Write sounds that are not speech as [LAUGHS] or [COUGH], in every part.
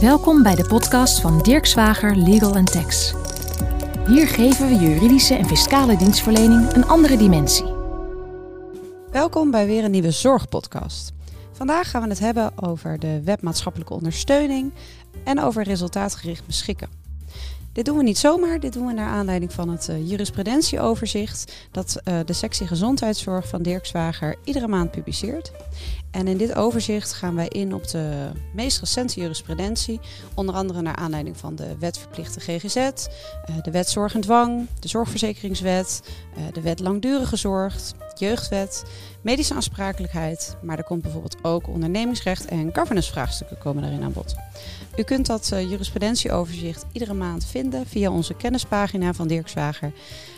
Welkom bij de podcast van Dirk Zwager Legal Tax. Hier geven we juridische en fiscale dienstverlening een andere dimensie. Welkom bij weer een nieuwe Zorgpodcast. Vandaag gaan we het hebben over de webmaatschappelijke ondersteuning en over resultaatgericht beschikken. Dit doen we niet zomaar, dit doen we naar aanleiding van het uh, jurisprudentieoverzicht dat uh, de sectie gezondheidszorg van Dirk Zwager iedere maand publiceert. En in dit overzicht gaan wij in op de meest recente jurisprudentie, onder andere naar aanleiding van de wet verplichte GGZ, uh, de wet zorg en dwang, de zorgverzekeringswet, de wet langdurige zorg, jeugdwet, medische aansprakelijkheid, maar er komt bijvoorbeeld ook ondernemingsrecht en governance vraagstukken komen daarin aan bod. U kunt dat uh, jurisprudentieoverzicht iedere maand vinden via onze kennispagina van Dirk Zwager.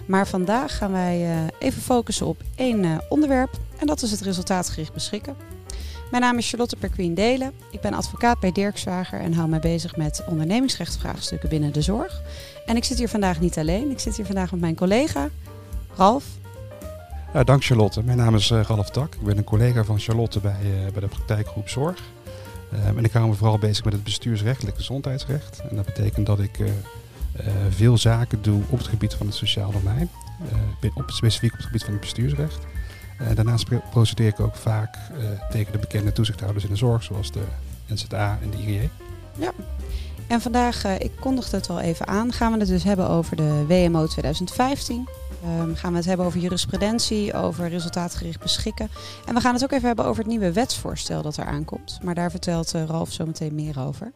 Maar vandaag gaan wij uh, even focussen op één uh, onderwerp en dat is het resultaatgericht beschikken. Mijn naam is Charlotte Perquien Delen. Ik ben advocaat bij Dirk Zwager en hou mij bezig met ondernemingsrechtsvraagstukken binnen de zorg. En ik zit hier vandaag niet alleen, ik zit hier vandaag met mijn collega Ralf. Ja, dank Charlotte. Mijn naam is Ralf Tak. Ik ben een collega van Charlotte bij, bij de praktijkgroep Zorg. Um, en ik hou me vooral bezig met het bestuursrechtelijk gezondheidsrecht. En dat betekent dat ik uh, uh, veel zaken doe op het gebied van het sociaal domein. Uh, op, specifiek op het gebied van het bestuursrecht. daarnaast procedeer ik ook vaak tegen de bekende toezichthouders in de zorg, zoals de NZA en de IGJ. Ja, en vandaag, ik kondigde het al even aan, gaan we het dus hebben over de WMO 2015. Um, gaan we het hebben over jurisprudentie, over resultaatgericht beschikken. En we gaan het ook even hebben over het nieuwe wetsvoorstel dat er aankomt. Maar daar vertelt uh, Ralf zo meteen meer over.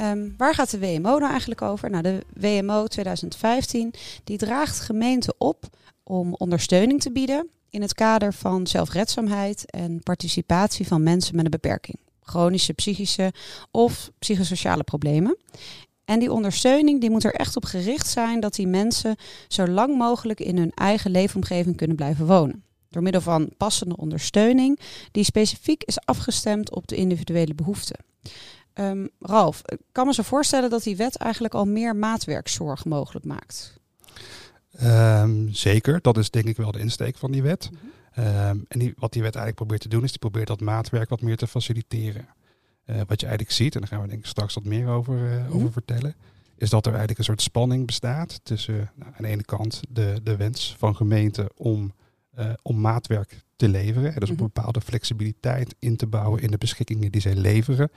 Um, waar gaat de WMO nou eigenlijk over? Nou, de WMO 2015 die draagt gemeenten op om ondersteuning te bieden in het kader van zelfredzaamheid en participatie van mensen met een beperking. Chronische, psychische of psychosociale problemen. En die ondersteuning die moet er echt op gericht zijn dat die mensen zo lang mogelijk in hun eigen leefomgeving kunnen blijven wonen. Door middel van passende ondersteuning die specifiek is afgestemd op de individuele behoeften. Um, Ralf, ik kan me zo voorstellen dat die wet eigenlijk al meer maatwerkzorg mogelijk maakt. Um, zeker, dat is denk ik wel de insteek van die wet. Mm -hmm. um, en die, wat die wet eigenlijk probeert te doen, is die probeert dat maatwerk wat meer te faciliteren. Uh, wat je eigenlijk ziet, en daar gaan we denk ik straks wat meer over, uh, mm. over vertellen, is dat er eigenlijk een soort spanning bestaat tussen nou, aan de ene kant de, de wens van gemeenten om, uh, om maatwerk te leveren. Dus een bepaalde flexibiliteit in te bouwen in de beschikkingen die zij leveren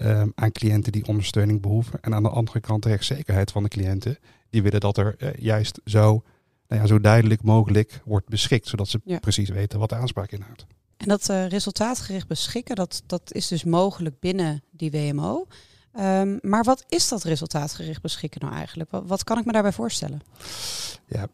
um, aan cliënten die ondersteuning behoeven. En aan de andere kant de rechtszekerheid van de cliënten. Die willen dat er juist zo, nou ja, zo duidelijk mogelijk wordt beschikt, zodat ze ja. precies weten wat de aanspraak inhoudt. En dat uh, resultaatgericht beschikken, dat, dat is dus mogelijk binnen die WMO. Um, maar wat is dat resultaatgericht beschikken nou eigenlijk? Wat, wat, kan ik me daarbij voorstellen? Ja,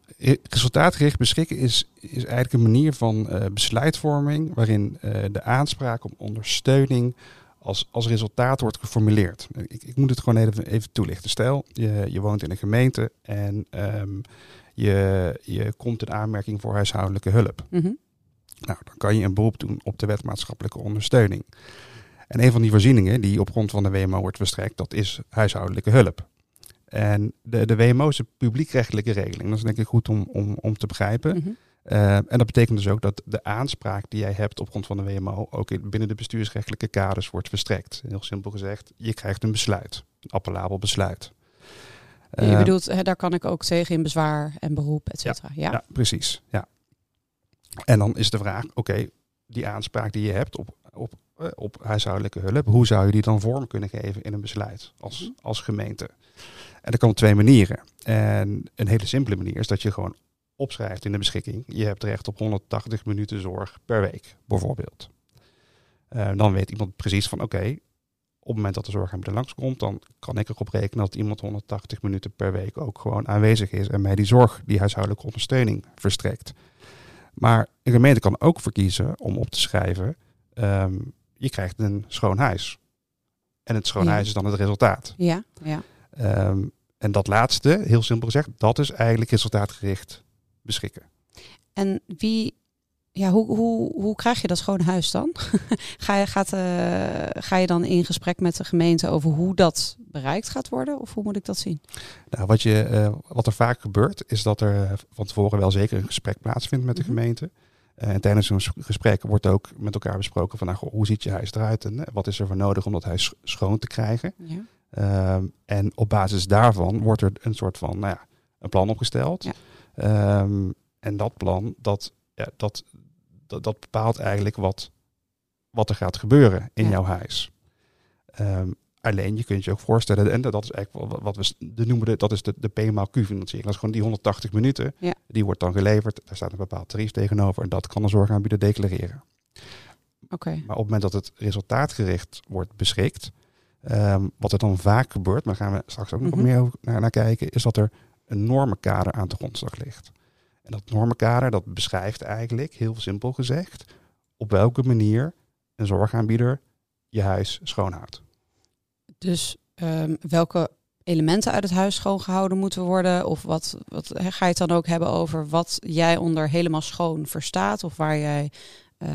resultaatgericht beschikken is, is eigenlijk een manier van uh, besluitvorming waarin uh, de aanspraak om ondersteuning als, als resultaat wordt geformuleerd. Ik, ik moet het gewoon even, even toelichten. Stel, je, je woont in een gemeente en um, je, je komt in aanmerking voor huishoudelijke hulp. Mm -hmm. Nou, dan kan je een beroep doen op de wet maatschappelijke ondersteuning. En een van die voorzieningen die op grond van de WMO wordt verstrekt, dat is huishoudelijke hulp. En de, de WMO is een publiekrechtelijke regeling. Dat is denk ik goed om, om, om te begrijpen. Mm -hmm. uh, en dat betekent dus ook dat de aanspraak die jij hebt op grond van de WMO ook in, binnen de bestuursrechtelijke kaders wordt verstrekt. Heel simpel gezegd, je krijgt een besluit, een appellabel besluit. Je uh, bedoelt, hè, daar kan ik ook tegen in bezwaar en beroep, et cetera. Ja, ja. ja, precies. Ja. En dan is de vraag, oké, okay, die aanspraak die je hebt op, op, op huishoudelijke hulp, hoe zou je die dan vorm kunnen geven in een besluit als, als gemeente? En dat kan op twee manieren. En een hele simpele manier is dat je gewoon opschrijft in de beschikking. Je hebt recht op 180 minuten zorg per week, bijvoorbeeld. Uh, dan weet iemand precies van oké, okay, op het moment dat de zorgaanbieder langskomt, dan kan ik erop rekenen dat iemand 180 minuten per week ook gewoon aanwezig is en mij die zorg, die huishoudelijke ondersteuning verstrekt. Maar een gemeente kan ook verkiezen om op te schrijven, um, je krijgt een schoon huis. En het schoon ja. huis is dan het resultaat. Ja, ja. Um, en dat laatste, heel simpel gezegd, dat is eigenlijk resultaatgericht beschikken. En wie, ja, hoe, hoe, hoe krijg je dat schoon huis dan? [LAUGHS] ga, je, gaat, uh, ga je dan in gesprek met de gemeente over hoe dat bereikt gaat worden? Of hoe moet ik dat zien? Nou, wat, je, uh, wat er vaak gebeurt, is dat er van tevoren wel zeker een gesprek plaatsvindt met de gemeente. Eh, en tijdens zo'n gesprek wordt ook met elkaar besproken van nou, goh, hoe ziet je huis eruit en wat is er voor nodig om dat huis schoon te krijgen. Ja. Ehm, en op basis daarvan wordt er een soort van nou ja, een plan opgesteld. Ja. Ehm, en dat plan, dat, ja, dat, dat, dat bepaalt eigenlijk wat, wat er gaat gebeuren in Ja. jouw huis. Ehm, alleen je kunt je ook voorstellen, en dat is eigenlijk wat- we de noemen, dat is de, de P maal Q financiering. Dat is gewoon die 180 minuten, Ja. die wordt dan geleverd. Daar staat een bepaald tarief tegenover en dat kan de zorgaanbieder declareren. Maar op het moment dat het resultaatgericht wordt beschikt, ehm, wat er dan vaak gebeurt, maar daar gaan we straks ook nog Mhm. meer naar, naar kijken, is dat er een normenkader aan de grondslag ligt. En dat normenkader dat beschrijft eigenlijk, heel simpel gezegd, op welke manier een zorgaanbieder je huis schoonhoudt. Dus ehm, welke elementen uit het huis schoongehouden moeten worden? Of wat, wat ga je het dan ook hebben over wat jij onder helemaal schoon verstaat? Of waar jij eh,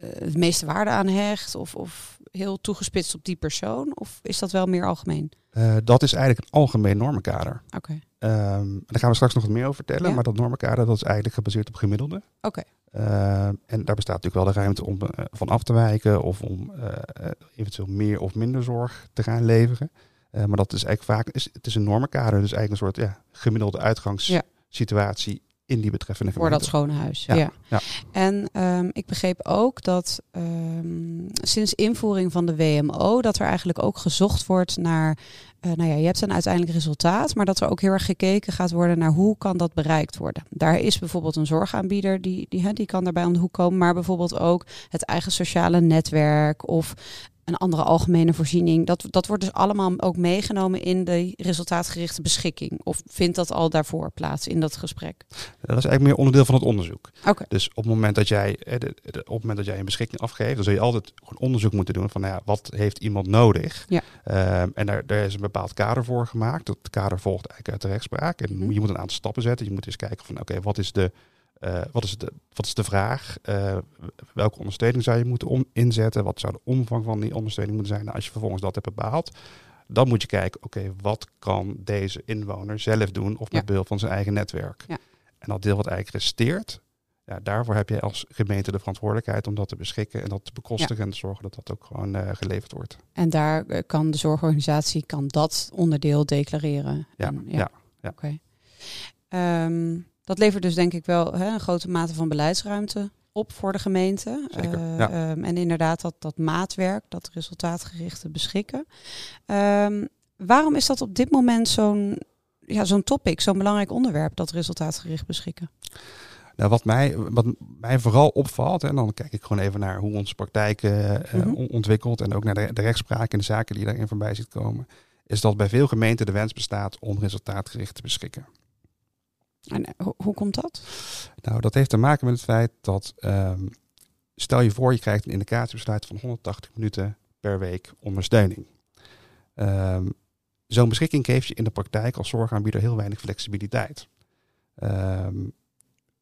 het meeste waarde aan hecht? Of, of heel toegespitst op die persoon? Of is dat wel meer algemeen? Eh, dat is eigenlijk een algemeen normenkader. Oké. Ehm, daar gaan we straks nog wat meer over vertellen, Ja. maar dat normenkader dat is eigenlijk gebaseerd op gemiddelde. Oké. Uh, en daar bestaat natuurlijk wel de ruimte om uh, van af te wijken of om uh, eventueel meer of minder zorg te gaan leveren. Maar dat is eigenlijk vaak, is, het is een normenkader, dus eigenlijk een soort ja, gemiddelde uitgangssituatie in die betreffende Voor dat schone huis. Ja, Ja. ja. En um, ik begreep ook dat um, sinds invoering van de WMO, dat er eigenlijk ook gezocht wordt naar, uh, nou ja, je hebt een uiteindelijk resultaat, maar dat er ook heel erg gekeken gaat worden naar hoe kan dat bereikt worden. Daar is bijvoorbeeld een zorgaanbieder die, die, die kan daarbij om de hoek komen, maar bijvoorbeeld ook het eigen sociale netwerk of een andere algemene voorziening. Dat, dat wordt dus allemaal ook meegenomen in de resultaatgerichte beschikking. Of vindt dat al daarvoor plaats in dat gesprek? Dat is eigenlijk meer onderdeel van het onderzoek. Okay. Dus op het moment dat jij, de, op het moment dat jij een beschikking afgeeft, dan zul je altijd gewoon onderzoek moeten doen van nou ja, wat heeft iemand nodig. Ja. Um, en daar, daar is een bepaald kader voor gemaakt. Dat kader volgt eigenlijk uit de rechtspraak. En Mhm. je moet een aantal stappen zetten. Je moet eens kijken van oké, wat is de uh, wat, is de, wat is de vraag? Uh, welke ondersteuning zou je moeten om, inzetten? Wat zou de omvang van die ondersteuning moeten zijn? Nou, als je vervolgens dat hebt bepaald, dan moet je kijken, oké, okay, wat kan deze inwoner zelf doen of met Ja. behulp van zijn eigen netwerk? Ja. En dat deel wat eigenlijk resteert, ja, daarvoor heb je als gemeente de verantwoordelijkheid om dat te beschikken en dat te bekostigen en te zorgen dat dat ook gewoon uh, geleverd wordt. En daar uh, kan de zorgorganisatie kan dat onderdeel declareren. Ja, en, ja. ja. Oké. Okay. Um, dat levert dus denk ik wel hè, een grote mate van beleidsruimte op voor de gemeente. Zeker, uh, ja. um, en inderdaad dat, dat maatwerk, dat resultaatgerichte beschikken. Um, waarom is dat op dit moment zo'n ja, zo'n topic, zo'n belangrijk onderwerp, dat resultaatgericht beschikken? Nou, wat, mij, wat mij vooral opvalt, en dan kijk ik gewoon even naar hoe onze praktijk uh, Mhm. -hmm. ontwikkelt en ook naar de, de rechtspraak en de zaken die daarin voorbij ziet komen, is dat bij veel gemeenten de wens bestaat om resultaatgericht te beschikken. En eh, hoe, komt dat? Nou, dat heeft te maken met het feit dat, um, stel je voor, je krijgt een indicatiebesluit van 180 minuten per week ondersteuning. Um, Zo'n beschikking geeft je in de praktijk als zorgaanbieder heel weinig flexibiliteit. Um,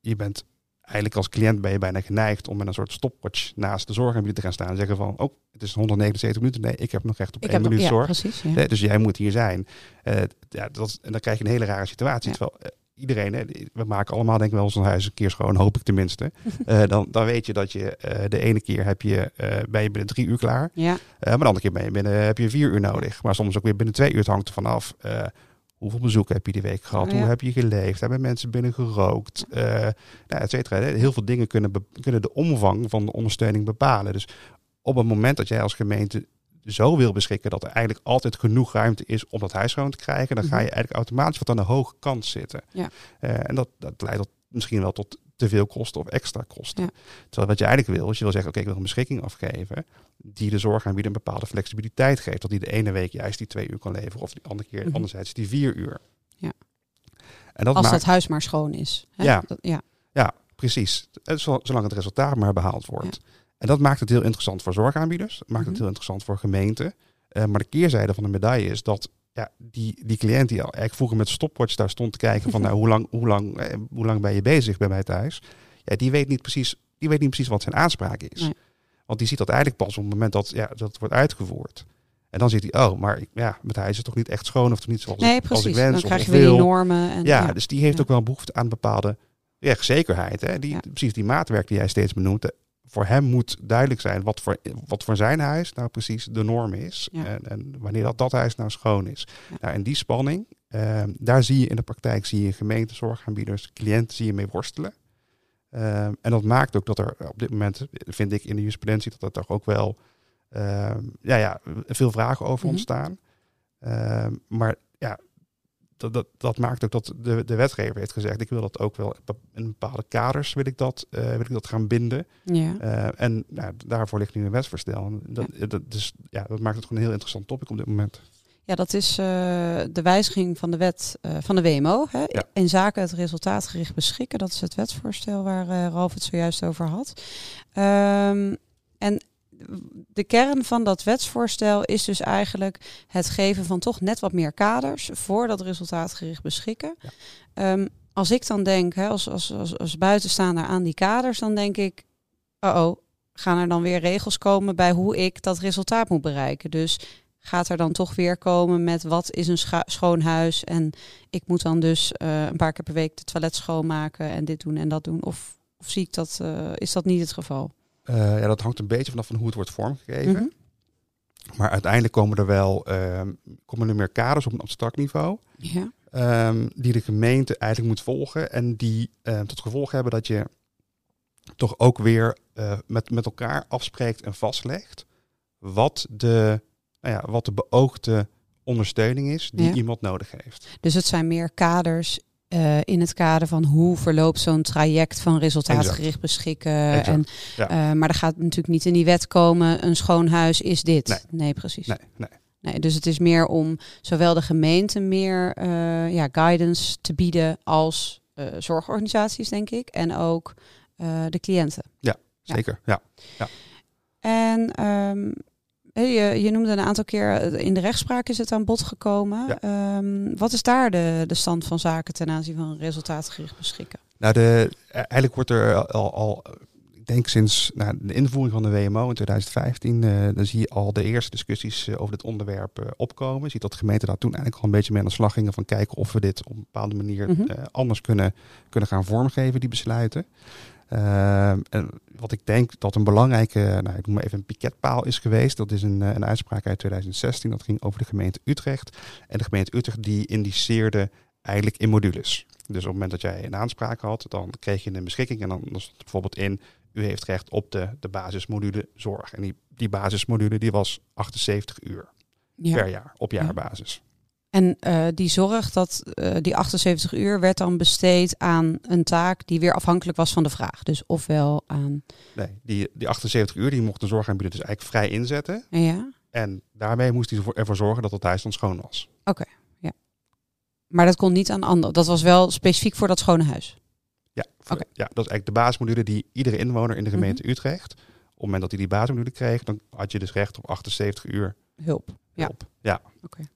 je bent eigenlijk als cliënt ben je bijna geneigd om met een soort stopwatch naast de zorgaanbieder te gaan staan en zeggen van, oh, het is 179 minuten. Nee, ik heb nog recht op ik één minuut nog, zorg. Ja, precies, ja. Nee, dus jij moet hier zijn. Uh, ja, dat, en dan krijg je een hele rare situatie. Ja. Terwijl uh, iedereen, hè, we maken allemaal denk ik wel zo'n huis een keer schoon, hoop ik tenminste. uh, [LAUGHS] dan, dan weet je dat je uh, de ene keer heb je, uh, ben je binnen drie uur klaar. Ja. Maar de andere keer ben je binnen, heb je vier uur nodig. Maar soms ook weer binnen twee uur. Het hangt ervan af. Hoeveel bezoeken heb je die week gehad? Ja. Hoe heb je geleefd? Hebben mensen binnen gerookt? Nou, et cetera. Heel veel dingen kunnen, kunnen de omvang van de ondersteuning bepalen. Dus op het moment dat jij als gemeente zo wil beschikken dat er eigenlijk altijd genoeg ruimte is om dat huis schoon te krijgen, dan ga je eigenlijk automatisch wat aan de hoge kant zitten. Ja. Uh, en dat, dat leidt tot, misschien wel tot te veel kosten of extra kosten. Ja. Terwijl wat je eigenlijk wil, is je wil zeggen, oké, okay, ik wil een beschikking afgeven die de zorgaanbieder een bepaalde flexibiliteit geeft. Dat die de ene week juist die twee uur kan leveren of die andere keer Mhm. anderzijds die vier uur. Ja. En dat Als maakt, dat huis maar schoon is. Hè? Ja. Dat, ja. ja, precies. Zo- Zolang het resultaat maar behaald wordt. En dat maakt het heel interessant voor zorgaanbieders. Maakt Mhm. het heel interessant voor gemeenten. Eh, maar de keerzijde van de medaille is dat ja, die, die cliënt die al eigenlijk vroeger met stopwatch daar stond te kijken van [LAUGHS] nou, hoe, lang, hoe, lang, eh, hoe lang ben je bezig bij mij thuis? Ja, die weet niet precies, die weet niet precies wat zijn aanspraak is. Nee. Want die ziet dat eigenlijk pas op het moment dat, ja, dat het wordt uitgevoerd. En dan ziet hij, oh, maar ja, met huis is het toch niet echt schoon of toch niet zoals, Nee, als ik wens Dan krijg je weer die normen. En, ja, dus die heeft Ja. ook wel behoefte aan bepaalde rechtszekerheid. Hè? Die, Ja. Precies die maatwerk die jij steeds benoemt. Voor hem moet duidelijk zijn wat voor, wat voor zijn huis nou precies de norm is. Ja. En, en wanneer dat, dat huis nou schoon is. Ja. Nou, en die spanning, ehm, daar zie je in de praktijk, zie je gemeenten, zorgaanbieders, cliënten, zie je mee worstelen. Ehm, en dat maakt ook dat er op dit moment, vind ik in de jurisprudentie, dat er toch ook wel ehm, ja, ja, veel vragen over Mhm. ontstaan. Maar ja, dat, dat, dat maakt ook dat de, de wetgever heeft gezegd, ik wil dat ook wel in bepaalde kaders wil ik dat, eh, wil ik dat gaan binden. Ja. Eh, en nou, daarvoor ligt nu een wetsvoorstel. En Dat, dat, dus, ja, dat maakt het gewoon een heel interessant topic op dit moment. Ja, dat is eh, de wijziging van de wet van de WMO. Hè, Ja. In zaken het resultaatgericht beschikken. Dat is het wetsvoorstel waar eh Ralf het zojuist over had. Ehm, en de kern van dat wetsvoorstel is dus eigenlijk het geven van toch net wat meer kaders voor dat resultaatgericht beschikken. Ja. Ehm, als ik dan denk, hè, als, als, als, als buitenstaander aan die kaders, dan denk ik, oh oh, gaan er dan weer regels komen bij hoe ik dat resultaat moet bereiken. Dus gaat er dan toch weer komen met wat is een schoon huis en ik moet dan dus eh, een paar keer per week de toilet schoonmaken en dit doen en dat doen. Of, of zie ik dat, eh, is dat niet het geval? Eh, ja, dat hangt een beetje vanaf van hoe het wordt vormgegeven. Mhm. Maar uiteindelijk komen er wel ehm, komen er meer kaders op een abstract niveau. Ja. ehm, die de gemeente eigenlijk moet volgen. En die ehm, tot gevolg hebben dat je toch ook weer eh, met, met elkaar afspreekt en vastlegt wat de, nou ja, wat de beoogde ondersteuning is die Ja. iemand nodig heeft. Dus het zijn meer kaders eh, in het kader van hoe verloopt zo'n traject van resultaatgericht beschikken. Exact, En, ja. eh, maar er gaat natuurlijk niet in die wet komen, een schoon huis is dit. Nee. precies. Nee, nee. Nee, dus het is meer om zowel de gemeente meer eh, ja, guidance te bieden als zorgorganisaties, denk ik. En ook de cliënten. Ja. Zeker, ja. En ehm, hé, je, noemde een aantal keer, eh, in de rechtspraak is het aan bod gekomen. Ja. Ehm, wat is daar de, de stand van zaken ten aanzien van resultaatgericht beschikken? Nou, de, eigenlijk wordt er al, al ik denk sinds nou, de invoering van de WMO in 2015, eh, dan zie je al de eerste discussies eh, over dit onderwerp eh, opkomen. Je ziet dat de gemeenten daar toen eigenlijk al een beetje mee aan de slag gingen van kijken of we dit op een bepaalde manier Mhm. eh, anders kunnen, kunnen gaan vormgeven, die besluiten. Ehm, en wat ik denk dat een belangrijke, nou, ik noem maar even een piketpaal is geweest. Dat is een, eh, een uitspraak uit 2016. Dat ging over de gemeente Utrecht. En de gemeente Utrecht die indiceerde eigenlijk in modules. Dus op het moment dat jij een aanspraak had, dan kreeg je een beschikking. En dan, stond er bijvoorbeeld in, u heeft recht op de, de basismodule zorg. En die, die basismodule die was 78 uur per jaar, op jaarbasis. En eh, die zorg, dat, eh, die 78 uur, werd dan besteed aan een taak die weer afhankelijk was van de vraag. Dus ofwel aan. Nee, die, die 78 uur die mocht een zorgaanbieder dus eigenlijk vrij inzetten. Ja. En daarmee moest hij ervoor- zorgen dat het huis dan schoon was. Maar dat kon niet aan anderen. Dat was wel specifiek voor dat schone huis. Ja, voor- Oké. ja, dat is eigenlijk de basismodule die iedere inwoner in de gemeente Mhm. Utrecht, op het moment dat hij die basismodule kreeg, dan had je dus recht op 78 uur Hulp. Ja. hulp. Ja. Oké. Ja.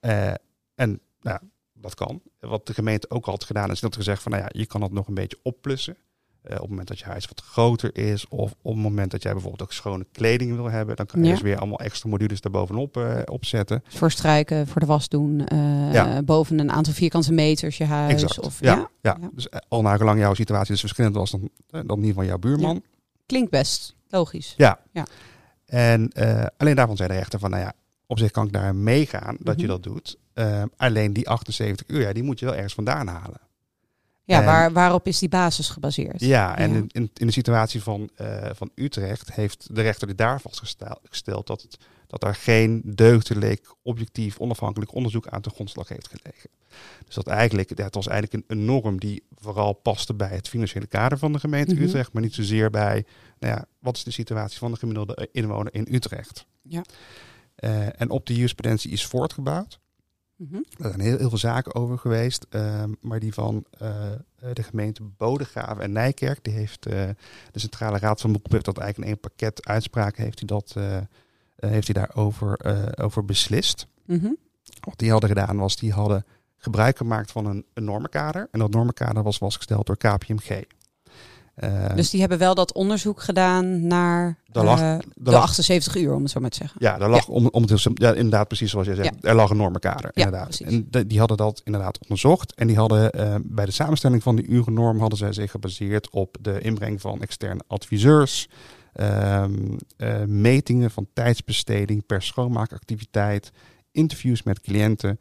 Eh, en nou, dat kan. Wat de gemeente ook al had gedaan, is dat gezegd van, nou ja, je kan dat nog een beetje opplussen. Eh, op het moment dat je huis wat groter is, of op het moment dat jij bijvoorbeeld ook schone kleding wil hebben, dan kan je Ja. dus weer allemaal extra modules daarbovenop eh opzetten. Voor strijken, voor de was doen, Ja. boven een aantal vierkante meters je huis. Exact. Of, ja, ja? dus al naar gelang jouw situatie dus verschillend was dan, dan die van jouw buurman. Klinkt best logisch. Ja. Ja. En alleen daarvan zei de rechter van, nou ja, op zich kan ik daar meegaan dat je Mhm. dat doet. Eh, alleen die 78 uur, ja, die moet je wel ergens vandaan halen. Ja, En- waar, waarop is die basis gebaseerd? Ja, en Ja. In, in, in de situatie van, eh, van Utrecht heeft de rechter daar vastgesteld dat, het, dat er geen deugdelijk, objectief, onafhankelijk onderzoek aan ten grondslag heeft gelegen. Dus dat eigenlijk, het was eigenlijk een, een norm die vooral paste bij het financiële kader van de gemeente Mhm. Utrecht, maar niet zozeer bij, nou ja, wat is de situatie van de gemiddelde inwoner in Utrecht. Ja. Eh, en op die jurisprudentie is voortgebouwd. Mhm. Er zijn heel, heel veel zaken over geweest. ehm, maar die van eh, de gemeente Bodegraven en Nijkerk, die heeft eh, de Centrale Raad van Beroep heeft dat eigenlijk in één pakket uitspraken heeft hij dat heeft hij daarover over beslist. Mhm. Wat die hadden gedaan was, die hadden gebruik gemaakt van een, een normenkader. En dat normenkader was vastgesteld door KPMG. Eh, Dus die hebben wel dat onderzoek gedaan naar lag- eh, de lag- 78 uur, om het zo maar te zeggen. Ja, daar lag om, om het heel sim- ja, inderdaad precies zoals je zegt. Er lag een normenkader, Ja, inderdaad. precies. en de- die hadden dat inderdaad onderzocht. En die hadden eh, bij de samenstelling van die urennorm hadden zij zich gebaseerd op de inbreng van externe adviseurs, ehm, eh, metingen van tijdsbesteding per schoonmaakactiviteit, interviews met cliënten,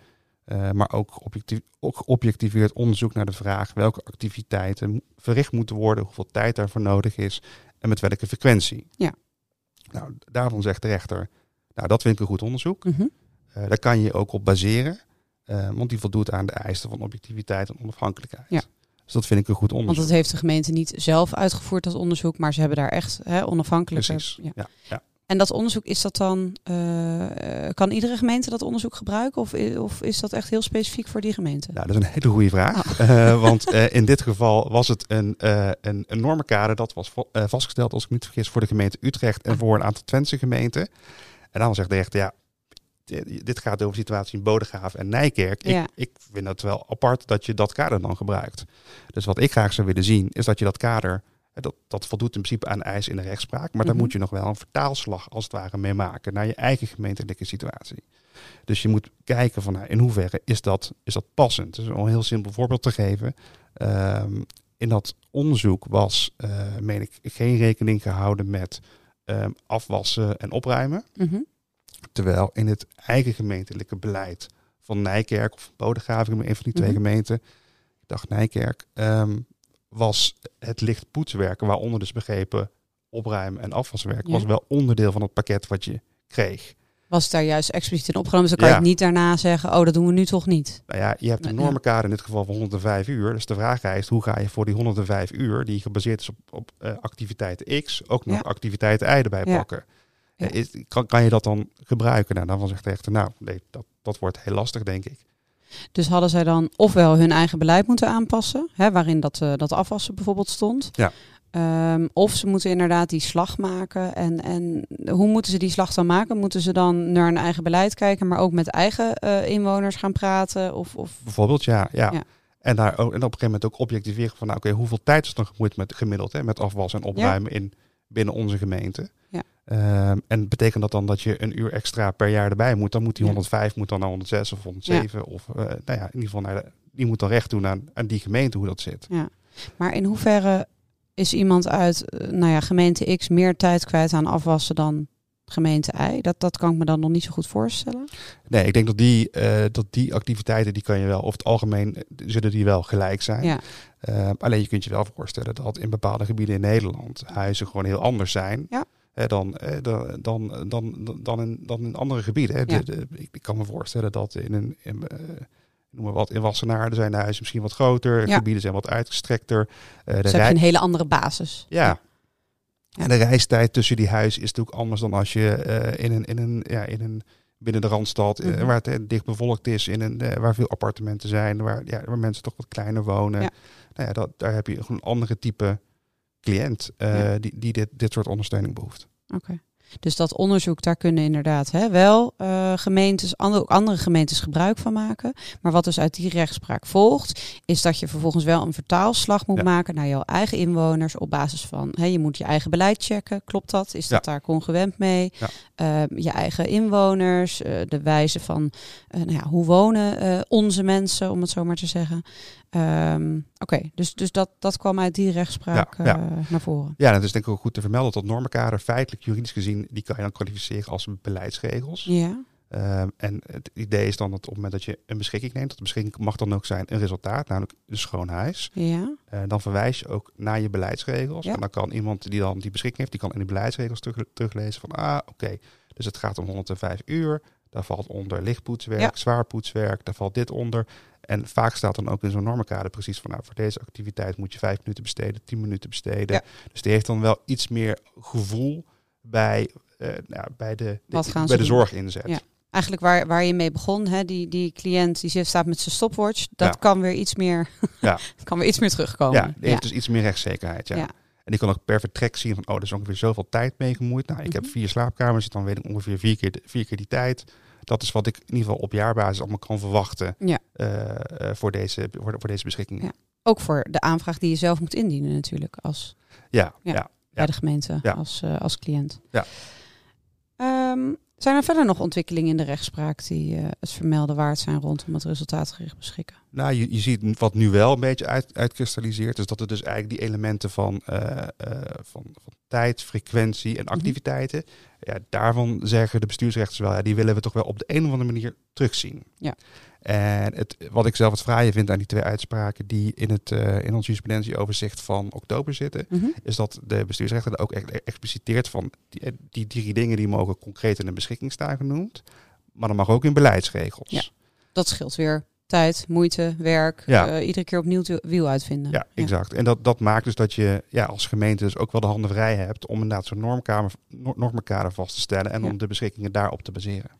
eh, maar ook, objectief, ook geobjectiveerd onderzoek naar de vraag welke activiteiten verricht moeten worden, hoeveel tijd daarvoor nodig is en met welke frequentie. Ja. Nou, daarvan zegt de rechter, nou dat vind ik een goed onderzoek. Mhm. Eh, daar kan je ook op baseren, eh, want die voldoet aan de eisen van objectiviteit en onafhankelijkheid. Ja. Dus dat vind ik een goed Want onderzoek. dat heeft de gemeente niet zelf uitgevoerd, dat onderzoek, maar ze hebben daar echt hè, onafhankelijk. Precies. Ja. Ja. Ja. En dat onderzoek, is dat dan, eh, kan iedere gemeente dat onderzoek gebruiken? Of, of is dat echt heel specifiek voor die gemeente? Nou, dat is een hele goede vraag. Oh. [LAUGHS] Eh, want eh, in dit geval was het een, een, een normenkader dat was va- vastgesteld, als ik me niet vergis, voor de gemeente Utrecht en Ah. voor een aantal Twentse gemeenten. En dan zegt de rechter, ja, dit gaat over de situatie in Bodegraven en Nijkerk. Ik, Ja. ik vind het wel apart dat je dat kader dan gebruikt. Dus wat ik graag zou willen zien, is dat je dat kader, dat, dat voldoet in principe aan eisen in de rechtspraak, maar daar Mhm. moet je nog wel een vertaalslag als het ware mee maken naar je eigen gemeentelijke situatie. Dus je moet kijken van nou, in hoeverre is dat, is dat passend. Dus om een heel simpel voorbeeld te geven. Ehm, in dat onderzoek was, eh, meen ik, geen rekening gehouden met ehm, afwassen en opruimen. Mhm. Terwijl in het eigen gemeentelijke beleid van Nijkerk of Bodegraven, een van die twee Mhm. gemeenten, ik dacht Nijkerk, ehm, was het licht poetswerken, waaronder dus begrepen opruimen en afwaswerk, Ja. was wel onderdeel van het pakket wat je kreeg. Was het daar juist expliciet in opgenomen? Dus dan kan Ja. je het niet daarna zeggen, oh, dat doen we nu toch niet. Nou ja, je hebt een Ja. normenkader in dit geval van 105 uur. Dus de vraag is, hoe ga je voor die 105 uur, die gebaseerd is op, op eh, activiteit X, ook nog activiteit Y erbij pakken? Ja. Eh, is- kan, kan je dat dan gebruiken? Nou, dan zegt de rechter, nou, nee, dat, dat wordt heel lastig, denk ik. Dus hadden zij dan ofwel hun eigen beleid moeten aanpassen, hè, waarin dat, eh, dat afwassen bijvoorbeeld stond. Ja. Ehm, of ze moeten inderdaad die slag maken. En, en hoe moeten ze die slag dan maken? Moeten ze dan naar hun eigen beleid kijken, maar ook met eigen eh, inwoners gaan praten? Of, of... Bijvoorbeeld, ja. ja. Ja. En, daar ook, en op een gegeven moment ook objectiveren van, nou, oké, hoeveel tijd is dan gemoeid met gemiddeld hè, met afwas en opruimen in, binnen onze gemeente? Ja. Ehm, en betekent dat dan dat je een uur extra per jaar erbij moet? Dan moet die Ja. 105 moet dan naar 106 of 107 of, eh, nou ja, in ieder geval naar de, die moet dan recht doen aan, aan die gemeente hoe dat zit. Maar in hoeverre is iemand uit eh, nou ja, gemeente X meer tijd kwijt aan afwassen dan gemeente Y? Dat, dat kan ik me dan nog niet zo goed voorstellen. Nee, ik denk dat die, eh, dat die activiteiten, die kan je wel, over het algemeen eh, zullen die wel gelijk zijn. Ja, Eh, alleen je kunt je wel voorstellen dat in bepaalde gebieden in Nederland huizen gewoon heel anders zijn. Ja. hè, dan, dan, dan, dan, dan, in, dan in andere gebieden. Hè. De- Ja. de- ik, ik kan me voorstellen dat in een, in, noem maar wat, in Wassenaar zijn de huizen misschien wat groter, Ja. gebieden zijn wat uitgestrekter. De dus heb rij- je een hele andere basis. ja. En de reistijd tussen die huizen is natuurlijk anders dan als je eh, in, een, in, een, ja, in een binnen de randstad, eh, Mhm. waar het eh, dicht bevolkt is, in een, waar veel appartementen zijn, waar, ja, waar mensen toch wat kleiner wonen. Ja. Nou ja, dat, daar heb je gewoon een andere type cliënt Ja. die, die dit, dit soort ondersteuning behoeft. Oké. Dus dat onderzoek, daar kunnen inderdaad hè, wel eh, gemeentes, andere, ook andere gemeentes gebruik van maken. Maar wat dus uit die rechtspraak volgt, is dat je vervolgens wel een vertaalslag moet Ja. maken naar jouw eigen inwoners op basis van, hè, je moet je eigen beleid checken. Klopt dat? Is dat daar congruent mee? Ja. Ehm, je eigen inwoners, eh, de wijze van, eh, nou ja, hoe wonen onze mensen, om het zo maar te zeggen. Ehm, Oké, dus, dus dat, dat kwam uit die rechtspraak naar voren. Ja, dat is denk ik ook goed te vermelden dat normenkader feitelijk juridisch gezien, die kan je dan kwalificeren als beleidsregels. Ja, Ehm, en het idee is dan dat op het moment dat je een beschikking neemt, dat de beschikking mag dan ook zijn een resultaat, namelijk een schoon huis. ja, Eh, dan verwijs je ook naar je beleidsregels. Ja. En dan kan iemand die dan die beschikking heeft, die kan in die beleidsregels terug, teruglezen van, ah, oké, dus het gaat om 105 uur. Daar valt onder lichtpoetswerk, Ja. zwaar poetswerk, daar valt dit onder. En vaak staat dan ook in zo'n normenkader precies van, nou, voor deze activiteit moet je vijf minuten besteden, tien minuten besteden. Dus die heeft dan wel iets meer gevoel bij, eh, nou, bij, de, bij de doen? zorg inzet. Ja. eigenlijk waar, waar je mee begon, hè, die, die cliënt die staat met zijn stopwatch, dat Ja. kan weer iets meer, Ja. [LAUGHS] kan weer iets meer terugkomen. Ja, die heeft dus iets meer rechtszekerheid. Ja. Ja. En die kan ook per vertrek zien van, oh, er is ongeveer zoveel tijd mee gemoeid. Nou, ik heb Mhm. vier slaapkamers, dan weet ik ongeveer vier keer, vier keer die tijd. Dat is wat ik in ieder geval op jaarbasis allemaal kan verwachten Ja. eh, eh, voor, deze, voor, voor deze beschikking. Ja. ook voor de aanvraag die je zelf moet indienen natuurlijk als Ja, Ja. ja. Bij de gemeente als, eh, als cliënt. Ja. Ehm, zijn er verder nog ontwikkelingen in de rechtspraak die eh, het vermelden waard zijn rondom het resultaatgericht beschikken? Nou, je, je ziet wat nu wel een beetje uit, uitkristalliseert, is dat er dus eigenlijk die elementen van, eh, van, van tijd, frequentie Mhm. en activiteiten, ja, daarvan zeggen de bestuursrechters wel, ja, die willen we toch wel op de een of andere manier terugzien. Ja. En het, wat ik zelf het fraaie vind aan die twee uitspraken die in, het, eh, in ons jurisprudentieoverzicht van oktober zitten, Mhm. is dat de bestuursrechter er ook echt expliciteert van die, eh, die drie dingen die mogen concreet in de beschikking staan genoemd, maar dat mag ook in beleidsregels. Ja. Dat scheelt weer tijd, moeite, werk, Ja. eh, iedere keer opnieuw wiel uitvinden. Ja, exact. En dat, dat maakt dus dat je ja, als gemeente dus ook wel de handen vrij hebt om inderdaad zo'n normkamer, nor- normenkader vast te stellen en Ja. om de beschikkingen daarop te baseren.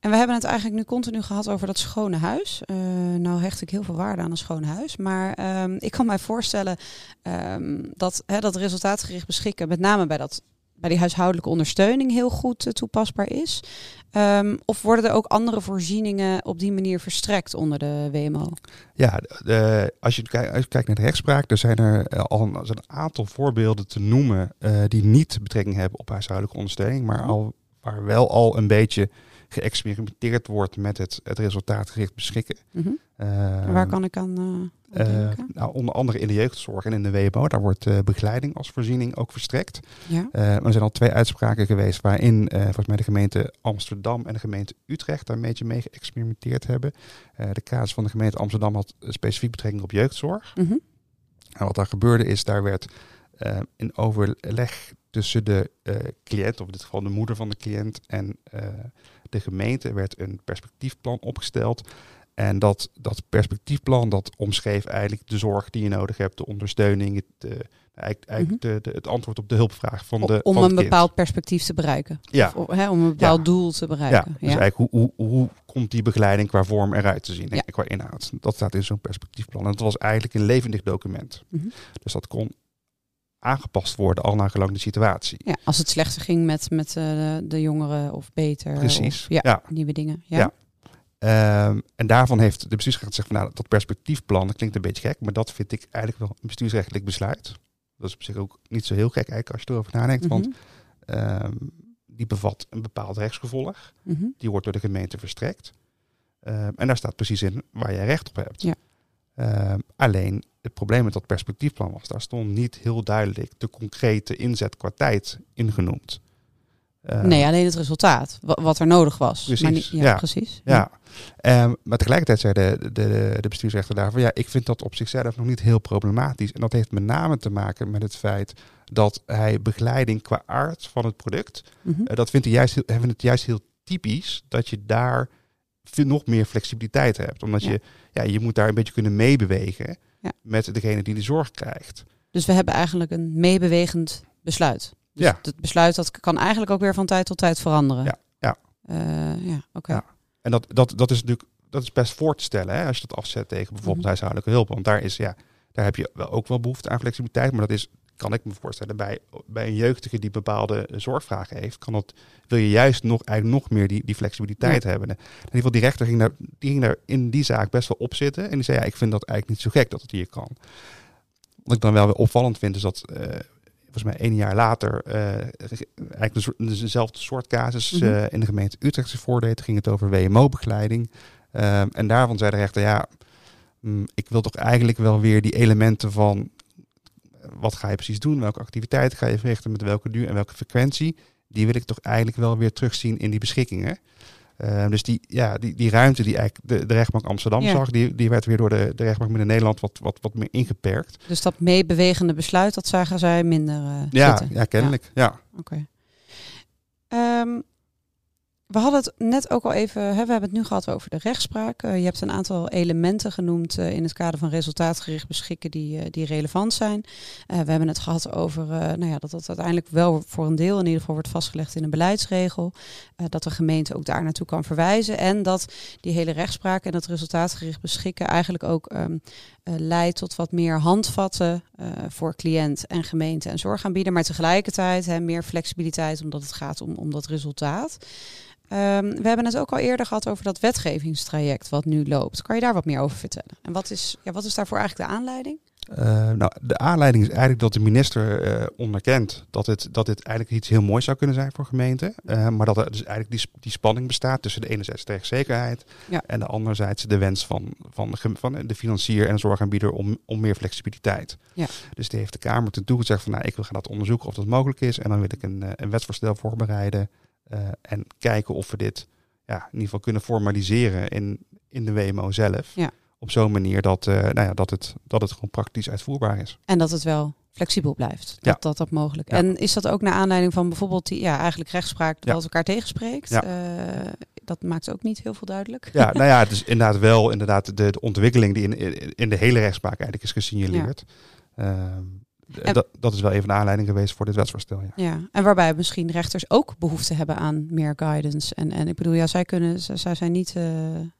En we hebben het eigenlijk nu continu gehad over dat schone huis. Eh, nou hecht ik heel veel waarde aan een schoon huis. Maar ehm, ik kan mij voorstellen ehm, dat hè, dat resultaatgericht beschikken, met name bij, dat, bij die huishoudelijke ondersteuning, heel goed eh, toepasbaar is. Ehm, of worden er ook andere voorzieningen op die manier verstrekt onder de WMO? Ja, de- als, je kijkt, als je kijkt naar de rechtspraak, er zijn er eh, al een, een aantal voorbeelden te noemen die niet betrekking hebben op huishoudelijke ondersteuning, maar Mhm. al, waar wel al een beetje geëxperimenteerd wordt met het, het resultaatgericht beschikken. Mhm. Ehm, Waar kan ik aan, eh, aan eh, denken? nou, onder andere in de jeugdzorg en in de WMO, daar wordt eh, begeleiding als voorziening ook verstrekt. Ja. Er zijn al twee uitspraken geweest waarin volgens mij de gemeente Amsterdam en de gemeente Utrecht daar een beetje mee geëxperimenteerd hebben. De casus van de gemeente Amsterdam had specifiek betrekking op jeugdzorg. Mhm. En wat daar gebeurde is, daar werd in overleg tussen de eh, cliënt, of in dit geval de moeder van de cliënt, en eh, de gemeente werd een perspectiefplan opgesteld. En dat, dat perspectiefplan dat omschreef eigenlijk de zorg die je nodig hebt, de ondersteuning, het, eh, eigenlijk, de, de, het antwoord op de hulpvraag van de om van een het kind. bepaald perspectief te bereiken. Ja. Of, hè, om een bepaald Ja. doel te Ja, bereiken. dus eigenlijk hoe, hoe, hoe komt die begeleiding qua vorm eruit te zien Ja. en qua inhoud. Dat staat in zo'n perspectiefplan. En dat was eigenlijk een levendig document. Mhm. Dus dat kon aangepast worden al naar gelang de situatie. Ja, als het slechter ging met, met eh, de, jongeren of beter. Precies. Of, ja, Ja. nieuwe dingen. Ja. Ja. Ehm, en daarvan heeft de bestuursrechter gezegd van nou, dat perspectiefplan, dat klinkt een beetje gek, maar dat vind ik eigenlijk wel een bestuursrechtelijk besluit. Dat is op zich ook niet zo heel gek eigenlijk als je erover nadenkt, want Mhm. ehm, die bevat een bepaald rechtsgevolg. Mhm. Die wordt door de gemeente verstrekt. Ehm, en daar staat precies in waar jij recht op hebt. Ja. Ehm, alleen het probleem met dat perspectiefplan was, daar stond niet heel duidelijk de concrete inzet qua tijd in genoemd. Ehm, nee, alleen het resultaat. wa- Wat er nodig was. Precies, Maar niet, ja, ja. precies. Ja, Ehm, maar tegelijkertijd zei de, de, de bestuursrechter daarvan, ja, ik vind dat op zichzelf nog niet heel problematisch. En dat heeft met name te maken met het feit dat hij begeleiding qua aard van het product, Mhm. eh, dat vindt hij juist, heel- hij vindt het juist heel typisch dat je daar veel- nog meer flexibiliteit hebt. Omdat Ja. je, ja, je moet daar een beetje kunnen meebewegen Ja. met degene die de zorg krijgt. Dus we hebben eigenlijk een meebewegend besluit. Dus Ja. Het besluit dat kan eigenlijk ook weer van tijd tot tijd veranderen. Ja, ja. Eh, ja, oké. Ja. En dat, dat, dat is natuurlijk dat is best voor te stellen hè, als je dat afzet tegen bijvoorbeeld Mhm. huishoudelijke hulp. Want daar, is, ja, daar heb je wel ook wel behoefte aan flexibiliteit. Maar dat is, kan ik me voorstellen, bij, bij een jeugdige die bepaalde zorgvragen heeft, kan dat, wil je juist nog, eigenlijk nog meer die, die flexibiliteit hebben. En in ieder geval, die rechter ging daar, die ging daar in die zaak best wel op zitten. En die zei, ja, ik vind dat eigenlijk niet zo gek dat het hier kan. Wat ik dan wel weer opvallend vind, is dat eh, volgens mij één jaar later eh, eigenlijk de, dezelfde soort casus Mhm. eh, in de gemeente Utrecht zich voordeed. Ging het over WMO-begeleiding. Ehm, en daarvan zei de rechter, ja, mm, ik wil toch eigenlijk wel weer die elementen van wat ga je precies doen, welke activiteiten ga je verrichten, met welke duur en welke frequentie, die wil ik toch eigenlijk wel weer terugzien in die beschikkingen. Ehm, dus die, ja, die, die ruimte die eigenlijk de, de rechtbank Amsterdam Ja. zag, die, die werd weer door de, de rechtbank Midden-Nederland wat, wat, wat meer ingeperkt. Dus dat meebewegende besluit, dat zagen zij minder eh, Ja, zitten. ja, kennelijk. Ja. Oké. Ehm, we hadden het net ook al even, hè, we hebben het nu gehad over de rechtspraak. Eh, je hebt een aantal elementen genoemd eh, in het kader van resultaatgericht beschikken die, eh, die relevant zijn. We hebben het gehad over nou ja, dat dat uiteindelijk wel voor een deel in ieder geval wordt vastgelegd in een beleidsregel. Dat de gemeente ook daar naartoe kan verwijzen. En dat die hele rechtspraak en dat resultaatgericht beschikken eigenlijk ook ehm, eh, leidt tot wat meer handvatten voor cliënt en gemeente en zorgaanbieder. Maar tegelijkertijd hè, meer flexibiliteit omdat het gaat om, om dat resultaat. Ehm, we hebben het ook al eerder gehad over dat wetgevingstraject wat nu loopt. Kan je daar wat meer over vertellen? En wat is, ja, wat is daarvoor eigenlijk de aanleiding? Uh, nou, de aanleiding is eigenlijk dat de minister uh, onderkent dat, het, dat dit eigenlijk iets heel moois zou kunnen zijn voor gemeenten. Uh, maar dat er dus eigenlijk die, die spanning bestaat tussen de enerzijds rechtszekerheid ja. en de anderzijds de wens van, van, de, van de financier en de zorgaanbieder om, om meer flexibiliteit. Ja. Dus die heeft de Kamer ten toe gezegd van nou, ik wil gaan dat onderzoeken of dat mogelijk is. En dan wil ik een, een wetsvoorstel voorbereiden en kijken of we dit ja, in ieder geval kunnen formaliseren in, in de WMO zelf. Ja op zo'n manier dat, uh, nou ja, dat, het, dat het gewoon praktisch uitvoerbaar is. En dat het wel flexibel blijft. Dat dat, dat mogelijk. En is dat ook naar aanleiding van bijvoorbeeld die ja, eigenlijk rechtspraak dat elkaar tegenspreekt? Ja. Uh, dat maakt ook niet heel veel duidelijk. Ja, [LAUGHS] nou ja, het is inderdaad wel inderdaad de, de ontwikkeling die in, in de hele rechtspraak eigenlijk is gesignaleerd. Ja. Dat, dat is wel even een aanleiding geweest voor dit wetsvoorstel. Ja. ja, en waarbij misschien rechters ook behoefte hebben aan meer guidance. En, en ik bedoel, ja, zij kunnen, zij zijn niet uh,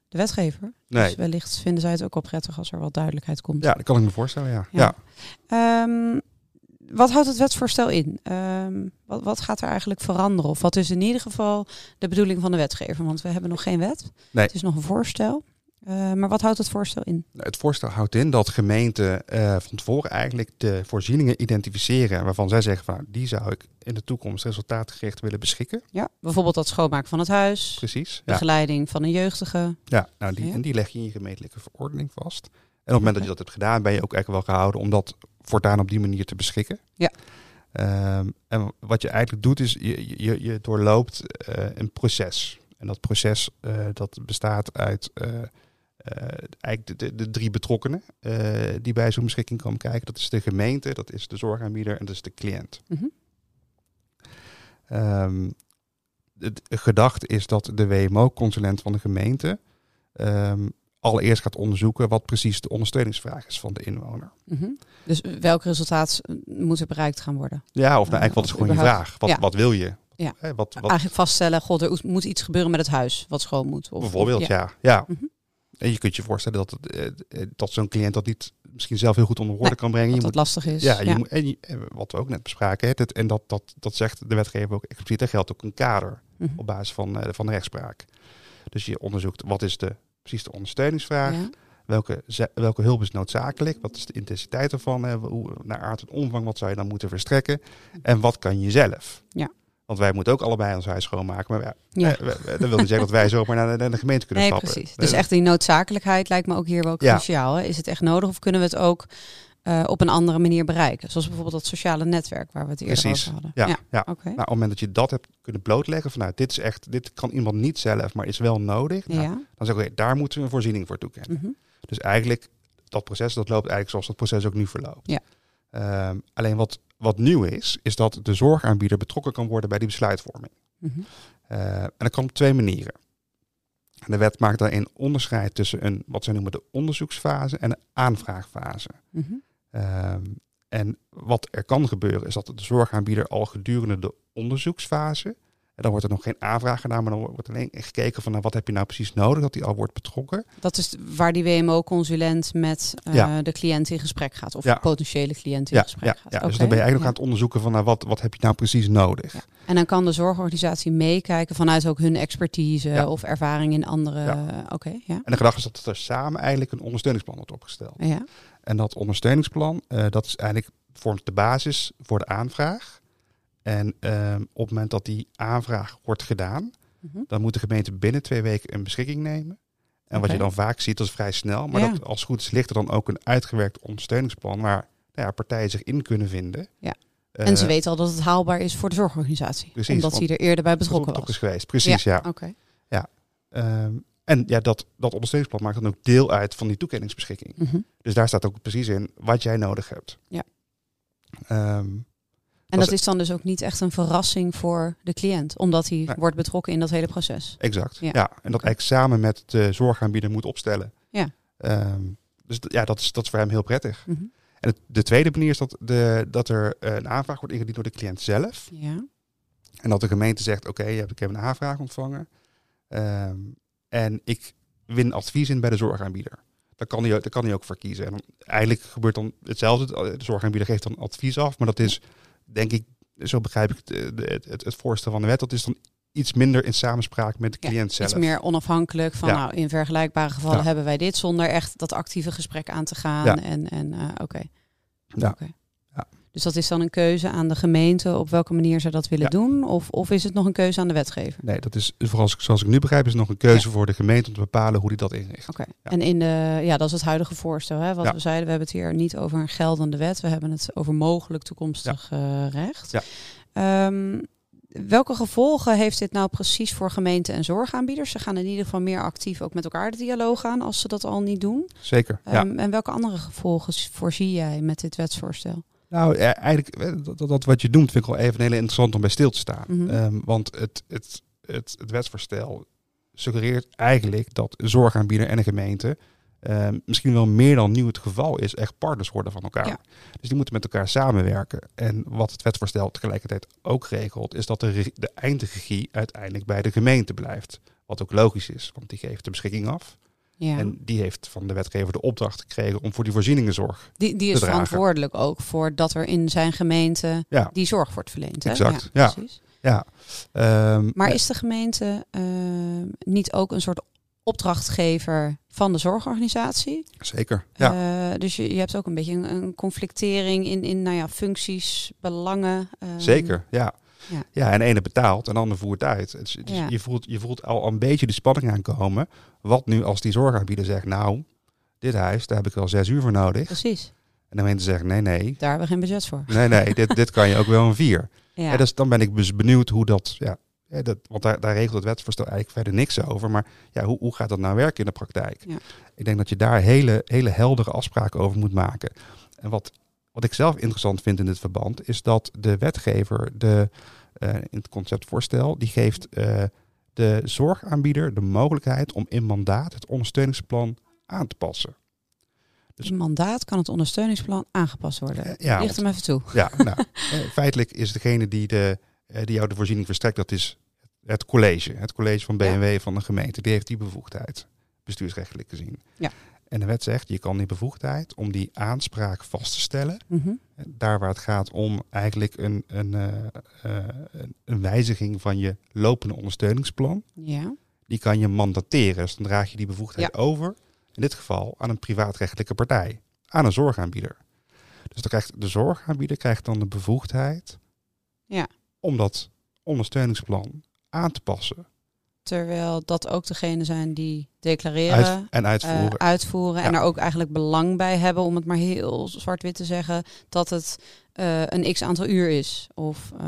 de wetgever. Nee. Dus wellicht vinden zij het ook wel prettig als er wat duidelijkheid komt. Ja, dat kan ik me voorstellen, ja. ja. Um, wat houdt het wetsvoorstel in? Um, wat, wat, gaat er eigenlijk veranderen? Of wat is in ieder geval de bedoeling van de wetgever? Want we hebben nog geen wet. Nee. Het is nog een voorstel. Uh, maar wat houdt het voorstel in? Het voorstel houdt in dat gemeenten uh, van tevoren eigenlijk de voorzieningen identificeren waarvan zij zeggen van die zou ik in de toekomst resultaatgericht willen beschikken. Ja, bijvoorbeeld dat schoonmaken van het huis. Precies. Begeleiding ja. van een jeugdige. Ja, nou die, en die leg je in je gemeentelijke verordening vast. En op het moment dat je dat hebt gedaan, ben je ook eigenlijk wel gehouden om dat voortaan op die manier te beschikken. Ja. Um, en wat je eigenlijk doet is, je, je, je doorloopt uh, een proces. En dat proces dat bestaat uit eigenlijk de, de, drie betrokkenen die bij zo'n beschikking komen kijken. Dat is de gemeente, dat is de zorgaanbieder en dat is de cliënt. Mm -hmm. um, het gedacht is dat de WMO-consulent van de gemeente um, allereerst gaat onderzoeken wat precies de ondersteuningsvraag is van de inwoner. Mm -hmm. Dus welk resultaat moet er bereikt gaan worden? Ja, of nou eigenlijk wat is gewoon je vraag? Wat, ja. wat wil je? Ja. Wat, wat... Eigenlijk vaststellen, god, er moet iets gebeuren met het huis wat schoon moet. Of, Bijvoorbeeld, ja. ja. Mm -hmm. En je kunt je voorstellen dat, eh, eh, dat zo'n cliënt dat niet misschien zelf heel goed onder woorden nee, kan brengen. Dat je moet, lastig is. Ja, je ja. Moet, en je, wat we ook net bespraken. Het, en dat, dat, dat zegt de wetgever ook expliciet. Er geldt ook een kader mm -hmm. op basis van, uh, van de rechtspraak. Dus je onderzoekt wat is de, precies de ondersteuningsvraag. Ja. Welke, welke hulp is noodzakelijk? Wat is de intensiteit ervan? Hè? Hoe, naar aard en omvang, wat zou je dan moeten verstrekken? En wat kan je zelf? Ja. Want wij moeten ook allebei ons huis schoonmaken. Maar ja, ja. dat wil niet zeggen dat wij zomaar naar de, naar de gemeente kunnen nee, stappen. Precies. Dus echt die noodzakelijkheid lijkt me ook hier wel cruciaal. Ja. Is het echt nodig of kunnen we het ook uh, op een andere manier bereiken? Zoals bijvoorbeeld dat sociale netwerk waar we het eerder precies. over hadden. Ja, ja. ja. Okay. Nou, op het moment dat je dat hebt kunnen blootleggen, van nou, dit is echt, dit kan iemand niet zelf, maar is wel nodig. Nou, ja. Dan zeg ik, okay, daar moeten we een voorziening voor toekennen. Mm -hmm. Dus eigenlijk, dat proces dat loopt eigenlijk zoals dat proces ook nu verloopt. Ja. Um, alleen wat, wat nieuw is, is dat de zorgaanbieder betrokken kan worden bij die besluitvorming. Mm -hmm. uh, en dat kan op twee manieren. De wet maakt daarin onderscheid tussen een, wat zij noemen de onderzoeksfase en de aanvraagfase. Mm -hmm. um, en wat er kan gebeuren is dat de zorgaanbieder al gedurende de onderzoeksfase en dan wordt er nog geen aanvraag gedaan, maar dan wordt alleen gekeken van nou, wat heb je nou precies nodig, dat die al wordt betrokken. Dat is waar die WMO-consulent met uh, ja. de cliënt in gesprek gaat, of ja. de potentiële cliënt in ja, gesprek gaat. Ja, okay. dus dan ben je eigenlijk nog aan het onderzoeken van nou, wat, wat heb je nou precies nodig. En dan kan de zorgorganisatie meekijken vanuit ook hun expertise of ervaring in andere... Oké, okay, ja. En de gedachte is dat er samen eigenlijk een ondersteuningsplan wordt opgesteld. Ja. En dat ondersteuningsplan, uh, dat is eigenlijk vormt de basis voor de aanvraag. En um, op het moment dat die aanvraag wordt gedaan, mm -hmm. dan moet de gemeente binnen twee weken een beschikking nemen. En okay. wat je dan vaak ziet, dat is vrij snel. Maar ja. dat, als het goed is, ligt er dan ook een uitgewerkt ondersteuningsplan waar nou ja, partijen zich in kunnen vinden. Ja. Uh, en ze weten al dat het haalbaar is voor de zorgorganisatie. Precies, omdat ze er eerder bij betrokken was. is geweest. Precies, ja. ja. Okay. ja. Um, en ja, dat, dat ondersteuningsplan maakt dan ook deel uit van die toekenningsbeschikking. Mm -hmm. Dus daar staat ook precies in wat jij nodig hebt. Ja. Um, en dat is dan dus ook niet echt een verrassing voor de cliënt, omdat hij nee. wordt betrokken in dat hele proces. Exact. Ja, ja. en dat eigenlijk samen met de zorgaanbieder moet opstellen. Ja. Um, dus ja, dat is, dat is voor hem heel prettig. Mm -hmm. En het, de tweede manier is dat, de, dat er een aanvraag wordt ingediend door de cliënt zelf. Ja. En dat de gemeente zegt, oké, okay, ik heb een aanvraag ontvangen. Um, en ik win advies in bij de zorgaanbieder. Daar kan hij, daar kan hij ook voor kiezen. En dan, eigenlijk gebeurt dan hetzelfde. De zorgaanbieder geeft dan advies af, maar dat is denk ik, zo begrijp ik het, het, het, het voorstel van de wet, dat is dan iets minder in samenspraak met de Ja, cliënt zelf. Iets meer onafhankelijk van, Ja. nou, in vergelijkbare gevallen Ja. hebben wij dit zonder echt dat actieve gesprek aan te gaan. En, en eh, oké. Ja. Oké. Dus dat is dan een keuze aan de gemeente op welke manier ze dat willen Ja. doen? Of, of is het nog een keuze aan de wetgever? Nee, dat is, vooral zoals ik nu begrijp, is het nog een keuze Ja. voor de gemeente om te bepalen hoe die dat inricht. Oké. Ja. En in de, ja, dat is het huidige voorstel. Hè? Wat we zeiden, we hebben het hier niet over een geldende wet. We hebben het over mogelijk toekomstig eh, recht. Ja. Ehm, welke gevolgen heeft dit nou precies voor gemeenten en zorgaanbieders? Ze gaan in ieder geval meer actief ook met elkaar de dialoog aan als ze dat al niet doen. Zeker. ja. Ehm, En welke andere gevolgen voorzie jij met dit wetsvoorstel? Nou, eigenlijk, eh, dat, wat je noemt vind ik wel even heel interessant om bij stil te staan. Mhm. Ehm, want het, het, het, het wetsvoorstel suggereert eigenlijk dat zorgaanbieder en een gemeente ehm, misschien wel meer dan nu het geval is, echt partners worden van elkaar. Ja. Dus die moeten met elkaar samenwerken. En wat het wetsvoorstel tegelijkertijd ook regelt, is dat de, de eindregie uiteindelijk bij de gemeente blijft. Wat ook logisch is, want die geeft de beschikking af. Ja. En die heeft van de wetgever de opdracht gekregen om voor die voorzieningenzorg. die, die is te verantwoordelijk ook voor dat er in zijn gemeente Ja, die zorg wordt verleend. Hè? Exact, ja. precies. ja. Ehm, Maar is de gemeente ehm, niet ook een soort opdrachtgever van de zorgorganisatie? Zeker. Ja. Eh, dus je, je hebt ook een beetje een, een conflictering in, in nou ja, functies, belangen. ehm, Zeker, ja. Ja. ja. en de ene betaalt en de ander voert uit. Dus, dus Ja. je, voelt, je voelt al een beetje de spanning aankomen. Wat nu als die zorgaanbieder zegt, nou, dit huis, daar heb ik wel zes uur voor nodig. Precies, En de gemeente zegt, nee, nee, daar hebben we geen budget voor. nee, nee, dit, dit kan je ook wel een vier. [LAUGHS] Ja, Ja. dus dan ben ik dus benieuwd hoe dat, ja, ja, dat want daar, daar regelt het wetsvoorstel eigenlijk verder niks over. Maar ja, hoe, hoe gaat dat nou werken in de praktijk? Ja. Ik denk dat je daar hele, hele heldere afspraken over moet maken. En wat, wat ik zelf interessant vind in dit verband, is dat de wetgever de, eh, in het conceptvoorstel, die geeft eh, de zorgaanbieder de mogelijkheid om in mandaat het ondersteuningsplan aan te passen. dus een mandaat kan het ondersteuningsplan aangepast worden. Eh, ja, Licht hem even toe. Ja, [LAUGHS] nou, feitelijk is degene die, de, die jou de voorziening verstrekt, dat is het college. Het college van BMW van de gemeente. Die heeft die bevoegdheid, bestuursrechtelijk gezien. Ja. En de wet zegt, je kan die bevoegdheid om die aanspraak vast te stellen. Mhm. Daar waar het gaat om eigenlijk een, een, eh, eh, een- een wijziging van je lopende ondersteuningsplan. Ja, Die kan je mandateren. Dus dan draag je die bevoegdheid over. In dit geval aan een privaatrechtelijke partij. Aan een zorgaanbieder. Dus dan krijgt de zorgaanbieder krijgt dan de bevoegdheid Ja. om dat ondersteuningsplan aan te passen. Terwijl dat ook degene zijn die declareren. Uit, en eh, uitvoeren. en er ook eigenlijk belang bij hebben, om het maar heel zwart-wit te zeggen, dat het eh, een x aantal uur is. Of eh,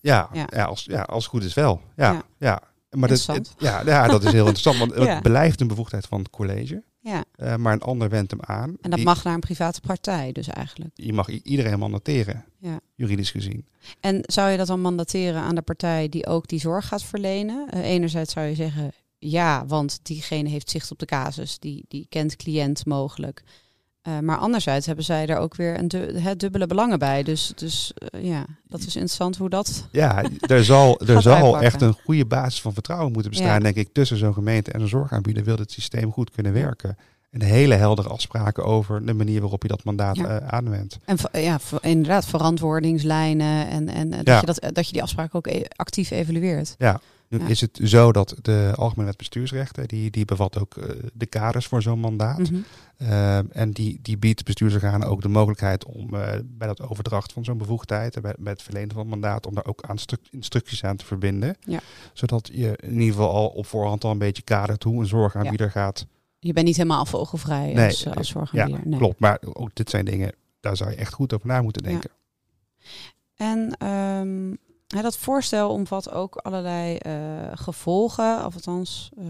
ja, ja. ja. als, ja, als het goed is wel. Ja, Ja. ja. Maar dat, het- ja, ja, dat is heel [LAUGHS] interessant. Want het blijft een bevoegdheid van het college. Ja, eh, maar een ander wendt hem aan. en dat Die- mag naar een private partij dus eigenlijk. Je mag iedereen mandateren, Ja. juridisch gezien. En zou je dat dan mandateren aan de partij die ook die zorg gaat verlenen? Eh, enerzijds zou je zeggen ja, want diegene heeft zicht op de casus, die, die kent cliënt mogelijk. Eh, maar anderzijds hebben zij er ook weer een du- dubbele belangen bij. Dus, dus eh, ja, dat is interessant hoe dat. Ja, er zal, [LAUGHS] er zal uitpakken. echt een goede basis van vertrouwen moeten bestaan, Ja. denk ik, tussen zo'n gemeente en een zorgaanbieder. Wil het systeem goed kunnen werken. En hele heldere afspraken over de manier waarop je dat mandaat Ja. eh, aanwendt. En ja, inderdaad, verantwoordingslijnen en, en dat, Ja. je dat, dat je die afspraken ook e- actief evalueert. Ja. Nu Ja. is het zo dat de Algemene Wet Bestuursrechten, die, die bevat ook eh, de kaders voor zo'n mandaat. Mhm. Eh, en die, die biedt bestuursorganen ook de mogelijkheid om eh, bij dat overdracht van zo'n bevoegdheid, en bij, bij het verlenen van het mandaat, om daar ook aan stru- instructies aan te verbinden. Ja. Zodat je in ieder geval al op voorhand al een beetje kadert hoe een zorgaanbieder gaat. Je bent niet helemaal vogelvrij Nee, als, als Ja, zorgaanbieder. nee. klopt. Maar ook dit zijn dingen, daar zou je echt goed over na moeten Ja. denken. En ehm, hè, dat voorstel omvat ook allerlei eh, gevolgen, of althans eh,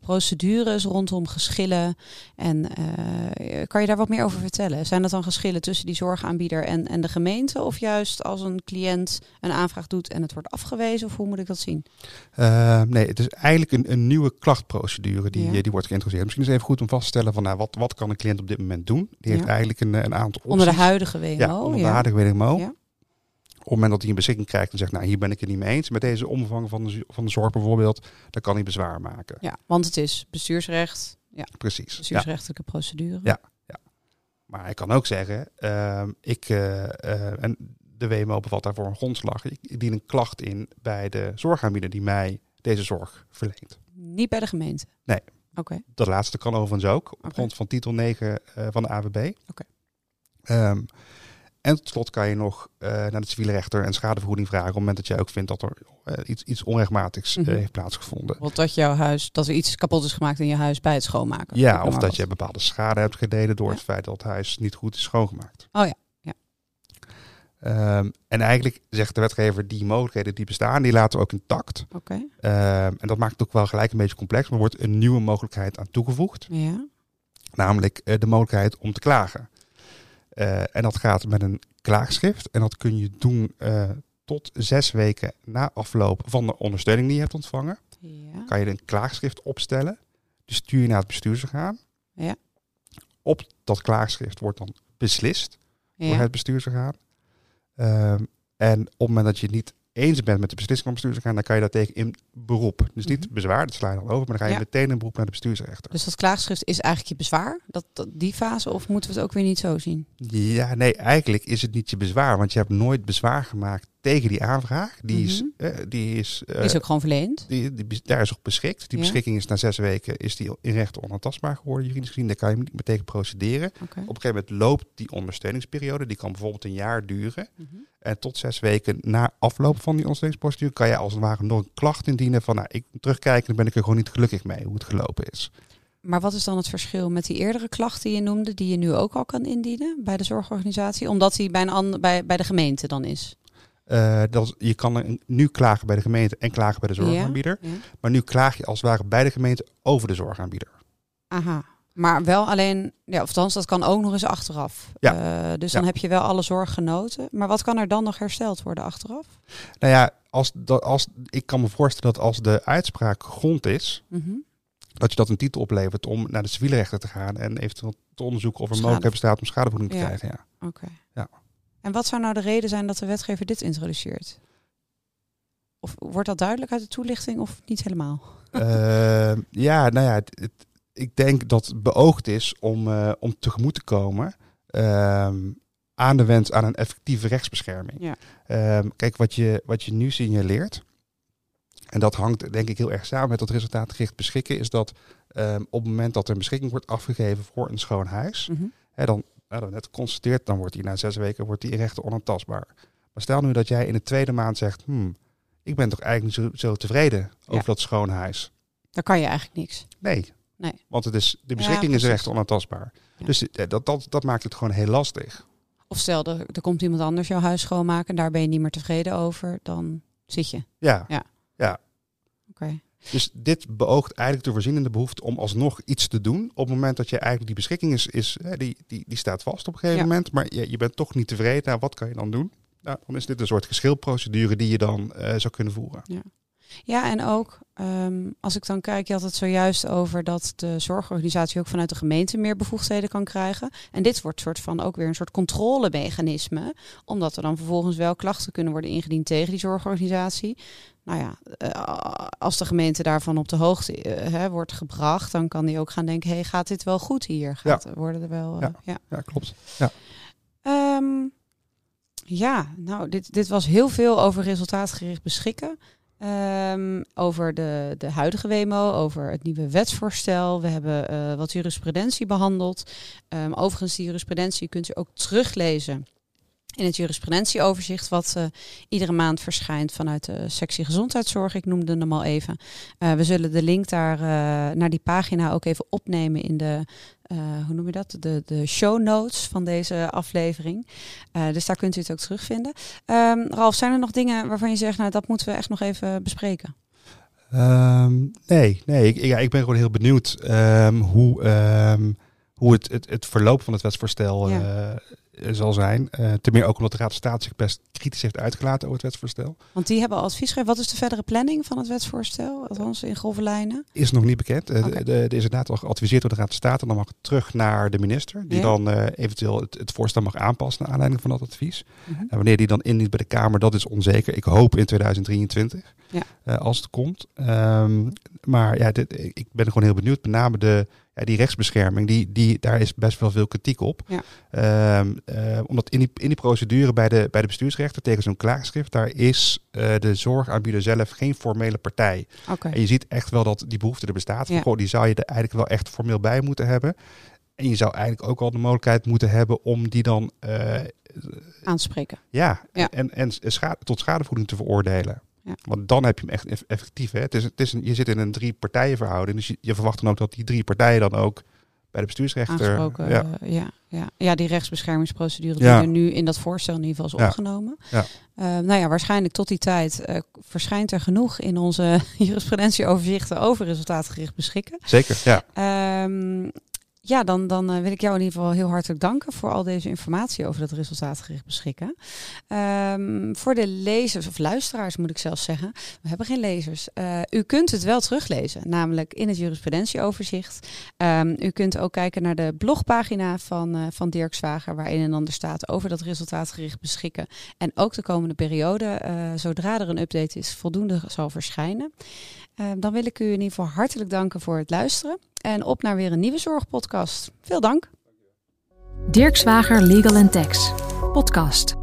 procedures rondom geschillen. En eh, kan je daar wat meer over vertellen? Zijn dat dan geschillen tussen die zorgaanbieder en, en de gemeente? Of juist als een cliënt een aanvraag doet en het wordt afgewezen? Of hoe moet ik dat zien? Nee, het is eigenlijk een, een nieuwe klachtprocedure die, Ja. die wordt geïntroduceerd. Misschien is het even goed om vast te stellen van nou, wat, wat kan een cliënt op dit moment doen? Die heeft Ja. eigenlijk een, een aantal opties. Onder de huidige WMO? Ja, onder de huidige WMO. Ja. Op het moment dat hij een beschikking krijgt en zegt, nou hier ben ik het niet mee eens met deze omvang van de, van de zorg bijvoorbeeld, dan kan hij bezwaar maken. Ja, want het is bestuursrecht, ja, Precies. Ja. bestuursrechtelijke procedure. Ja. Maar hij kan ook zeggen, ehm, ik, eh, eh, en de WMO bevat daarvoor een grondslag. Ik, ik dien een klacht in bij de zorgaanbieder die mij deze zorg verleent. Niet bij de gemeente? Nee. Oké. Dat laatste kan overigens ook, op grond van titel 9 eh, van de AWB. Oké. Ehm, en tot slot kan je nog eh, naar de civiele rechter een schadevergoeding vragen op het moment dat jij ook vindt dat er eh, iets, iets onrechtmatigs eh, Mhm. heeft plaatsgevonden. Bijvoorbeeld dat jouw huis, dat er iets kapot is gemaakt in je huis bij het schoonmaken. Ja, of dat wat. je bepaalde schade hebt geleden door Ja. het feit dat het huis niet goed is schoongemaakt. Oh ja, ja. Ehm, en eigenlijk zegt de wetgever, die mogelijkheden die bestaan, die laten we ook intact. Oké. Ehm, en dat maakt het ook wel gelijk een beetje complex, maar er wordt een nieuwe mogelijkheid aan toegevoegd. Ja. Namelijk de mogelijkheid om te klagen. Eh, en dat gaat met een klaagschrift. En dat kun je doen eh, tot zes weken na afloop van de ondersteuning die je hebt ontvangen. Ja. Kan je een klaagschrift opstellen. Die stuur je naar het bestuursorgaan. Ja. Op dat klaagschrift wordt dan beslist door het bestuursorgaan. Ehm, en op het moment dat je niet eens bent met de beslissing het bestuursorgaan, dan kan je daartegen in beroep. Dus niet Mhm. bezwaar, dat sla je dan over, maar dan ga je Ja. meteen in beroep naar de bestuursrechter. Dus dat klaagschrift is eigenlijk je bezwaar, dat, dat, die fase, of moeten we het ook weer niet zo zien? Ja, nee, eigenlijk is het niet je bezwaar, want je hebt nooit bezwaar gemaakt tegen die aanvraag. Die is, Mhm. eh, die is, eh, is ook gewoon verleend. die, daar is ook beschikt. Die Ja. beschikking is na zes weken is die in rechten onaantastbaar geworden, juridisch gezien. Daar kan je niet meer tegen procederen. Op een gegeven moment loopt die ondersteuningsperiode. Die kan bijvoorbeeld een jaar duren. Mhm. En tot zes weken na afloop van die ondersteuningsprocedure kan je als het ware nog een klacht indienen van, nou, ik terugkijken, dan ben ik er gewoon niet gelukkig mee hoe het gelopen is. Maar wat is dan het verschil met die eerdere klacht die je noemde, die je nu ook al kan indienen bij de zorgorganisatie, omdat die bij, een ander, bij, bij de gemeente dan is? Eh, dat, je kan nu klagen bij de gemeente en klagen bij de zorgaanbieder. Ja. Maar nu klaag je als het ware bij de gemeente over de zorgaanbieder. Aha. Maar wel alleen, ja, of althans, dat kan ook nog eens achteraf. Ja. Eh, dus Ja. dan heb je wel alle zorg genoten. Maar wat kan er dan nog hersteld worden achteraf? Nou ja, als, dat, als, ik kan me voorstellen dat als de uitspraak grond is, Mhm. dat je dat een titel oplevert om naar de civiele rechter te gaan en eventueel te onderzoeken of er mogelijkheid bestaat om schadevergoeding te Ja. krijgen. Ja. Oké. Ja. En wat zou nou de reden zijn dat de wetgever dit introduceert? Of wordt dat duidelijk uit de toelichting of niet helemaal? Eh, [LAUGHS] ja, nou ja, het, het- ik denk dat het beoogd is om, eh, om tegemoet te komen ehm, aan de wens aan een effectieve rechtsbescherming. Ja. Ehm, kijk, wat je, wat je nu signaleert, en dat hangt denk ik heel erg samen met dat resultaatgericht beschikken, is dat ehm, op het moment dat er een beschikking wordt afgegeven voor een schoon huis, Mhm. hè, dan, nou, dan net geconstateerd, dan wordt die na zes weken wordt die rechten onaantastbaar. Maar stel nu dat jij in de tweede maand zegt, hmm, ik ben toch eigenlijk niet zo, zo tevreden over Ja. dat schoon huis. Dan kan je eigenlijk niks. Nee. Nee. Want het is, de beschikking is recht onaantastbaar. Ja. Dus eh, dat, dat, dat maakt het gewoon heel lastig. Of stel, er, er komt iemand anders jouw huis schoonmaken en daar ben je niet meer tevreden over, dan zit je. Ja. Oké. Dus dit beoogt eigenlijk te voorzien in de behoefte om alsnog iets te doen. Op het moment dat je eigenlijk die beschikking is, is die, die, die staat vast op een gegeven Ja. moment. Maar je, je bent toch niet tevreden. Nou, wat kan je dan doen? Nou, dan is dit een soort geschilprocedure die je dan eh, zou kunnen voeren. Ja, en ook ehm, als ik dan kijk, je had het zojuist over dat de zorgorganisatie ook vanuit de gemeente meer bevoegdheden kan krijgen. En dit wordt soort van ook weer een soort controlemechanisme, omdat er dan vervolgens wel klachten kunnen worden ingediend tegen die zorgorganisatie. Nou ja, eh, als de gemeente daarvan op de hoogte eh, hè, wordt gebracht, dan kan die ook gaan denken, hey, gaat dit wel goed hier? Gaat, Worden er wel, eh, Ja. ja. Ja, klopt. Ehm, ja, nou, dit, dit was heel veel over resultaatgericht beschikken. Ehm, over de, de huidige WMO, over het nieuwe wetsvoorstel. We hebben wat jurisprudentie behandeld. Ehm, overigens, die jurisprudentie kunt u ook teruglezen in het jurisprudentieoverzicht, wat eh, iedere maand verschijnt vanuit de sectie gezondheidszorg. Ik noemde hem al even. Eh, we zullen de link daar uh, naar die pagina ook even opnemen in de, hoe noem je dat? De, de show notes van deze aflevering. Dus daar kunt u het ook terugvinden. Um, Ralf, zijn er nog dingen waarvan je zegt, nou dat moeten we echt nog even bespreken? Um, nee, nee ik, ja, ik ben gewoon heel benieuwd um, hoe, hoe het, het, het verloop van het wetsvoorstel ja. Uh, zal zijn. Uh, ten meer ook omdat de Raad van State zich best kritisch heeft uitgelaten over het wetsvoorstel. Want die hebben advies gegeven. Wat is de verdere planning van het wetsvoorstel? Althans in grove lijnen? Is nog niet bekend. Okay. Er is inderdaad al geadviseerd door de Raad van State. Dan mag het terug naar de minister. Die ja. dan uh, eventueel het, het, voorstel mag aanpassen naar aanleiding van dat advies. -hmm. En wanneer die dan indient bij de Kamer, dat is onzeker. Ik hoop in 2023. Ja. Als het komt. Um, maar ja, dit, ik ben gewoon heel benieuwd. Met name de, ja, die rechtsbescherming, die, die, daar is best wel veel kritiek op. Ja. Um, uh, omdat in die, in die procedure bij de, bij de bestuursrechter tegen zo'n klaagschrift, daar is uh, de zorgaanbieder zelf geen formele partij. Okay. En je ziet echt wel dat die behoefte er bestaat. Ja. Goh, die zou je er eigenlijk wel echt formeel bij moeten hebben. En je zou eigenlijk ook al de mogelijkheid moeten hebben om die dan uh, aanspreken. Ja, Ja. en, en tot schadevoeding te veroordelen. Ja. Want dan heb je hem echt eff- effectief. Hè? Het is, het is een, je zit in een drie partijen verhouding. Dus je, je verwacht dan ook dat die drie partijen dan ook bij de bestuursrechter. Aangesproken. Ja. eh, ja, ja. ja, die rechtsbeschermingsprocedure die Ja. er nu in dat voorstel in ieder geval is opgenomen. Ja. Eh, nou ja, waarschijnlijk tot die tijd eh, verschijnt er genoeg in onze [LAUGHS] jurisprudentieoverzichten over resultaatgericht beschikken. Zeker, ja. Ehm, ja, dan, dan eh, wil ik jou in ieder geval heel hartelijk danken voor al deze informatie over dat resultaatgericht beschikken. Ehm, voor de lezers of luisteraars moet ik zelfs zeggen, we hebben geen lezers. Eh, u kunt het wel teruglezen, namelijk in het jurisprudentieoverzicht. Ehm, u kunt ook kijken naar de blogpagina van, eh, van Dirk Zwager, waar een en ander staat over dat resultaatgericht beschikken. En ook de komende periode, zodra er een update is, voldoende zal verschijnen. Eh, dan wil ik u in ieder geval hartelijk danken voor het luisteren. En op naar weer een nieuwe zorgpodcast. Veel dank. Dirk Zwager Legal Tax. Podcast.